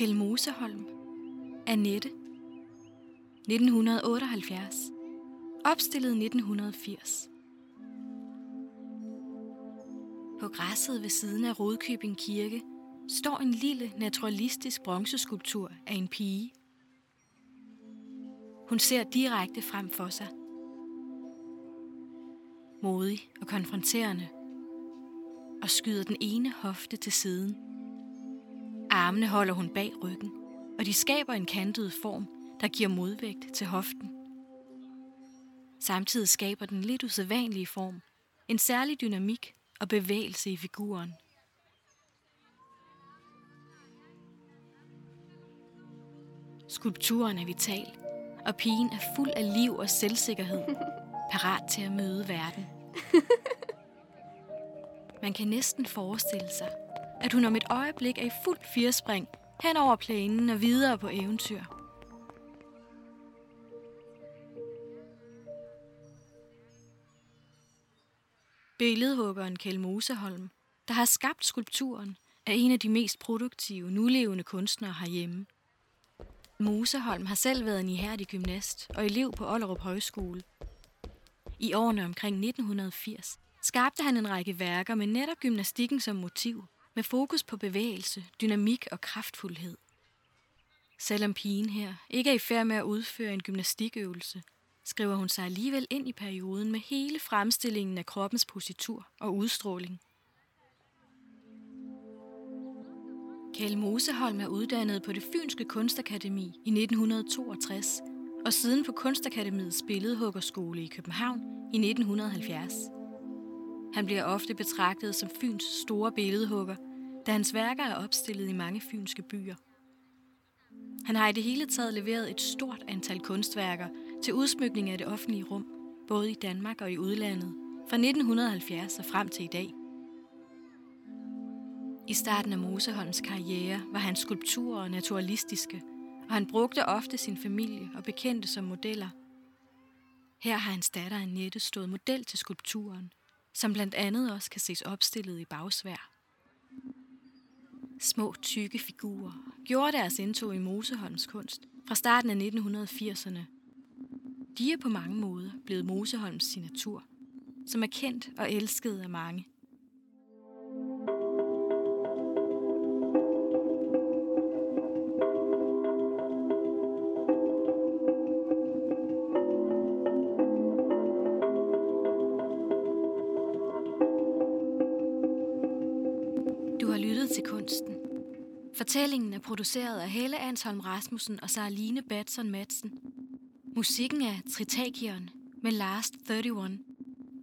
Kjell Moseholm. Annette. 1978. Opstillet 1980. På græsset ved siden af Rodkøbing Kirke står en lille naturalistisk bronzeskulptur af en pige. Hun ser direkte frem for sig. Modig og konfronterende. Og skyder den ene hofte til siden. Armene holder hun bag ryggen, og de skaber en kantet form, der giver modvægt til hoften. Samtidig skaber den lidt usædvanlige form en særlig dynamik og bevægelse i figuren. Skulpturen er vital, og pigen er fuld af liv og selvsikkerhed, parat til at møde verden. Man kan næsten forestille sig, at hun om et øjeblik er i fuld firespring hen over plænen og videre på eventyr. Billedhuggeren Kjell Moseholm, der har skabt skulpturen, er en af de mest produktive, nulevende kunstnere herhjemme. Moseholm har selv været en ihærdig gymnast og elev på Ollerup Højskole. I årene omkring 1980 skabte han en række værker med netop gymnastikken som motiv, med fokus på bevægelse, dynamik og kraftfuldhed. Selvom pigen her ikke er i færd med at udføre en gymnastikøvelse, skriver hun sig alligevel ind i perioden med hele fremstillingen af kroppens positur og udstråling. Kjell Moseholm er uddannet på det Fynske Kunstakademi i 1962 og siden på Kunstakademiets billedhuggerskole i København i 1970. Han bliver ofte betragtet som Fyns store billedhugger, da hans værker er opstillet i mange fynske byer. Han har i det hele taget leveret et stort antal kunstværker til udsmykning af det offentlige rum, både i Danmark og i udlandet, fra 1970 og frem til i dag. I starten af Moseholms karriere var hans skulpturer naturalistiske, og han brugte ofte sin familie og bekendte som modeller. Her har hans datter Annette stået model til skulpturen, som blandt andet også kan ses opstillet i bagsvær. Små, tykke figurer gjorde deres indtog i Moseholms kunst fra starten af 1980'erne. De er på mange måder blevet Moseholms signatur, som er kendt og elsket af mange. Til kunsten. Fortællingen er produceret af Helle Ansholm Rasmussen og Sarline Batson Madsen. Musikken er Tritakion med Last 31.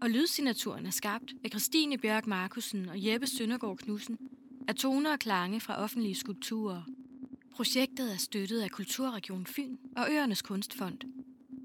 Og lydsignaturen er skabt af Christine Bjørk Markusen og Jeppe Søndergaard Knudsen af toner og klange fra offentlige skulpturer. Projektet er støttet af Kulturregion Fyn og Øernes Kunstfond.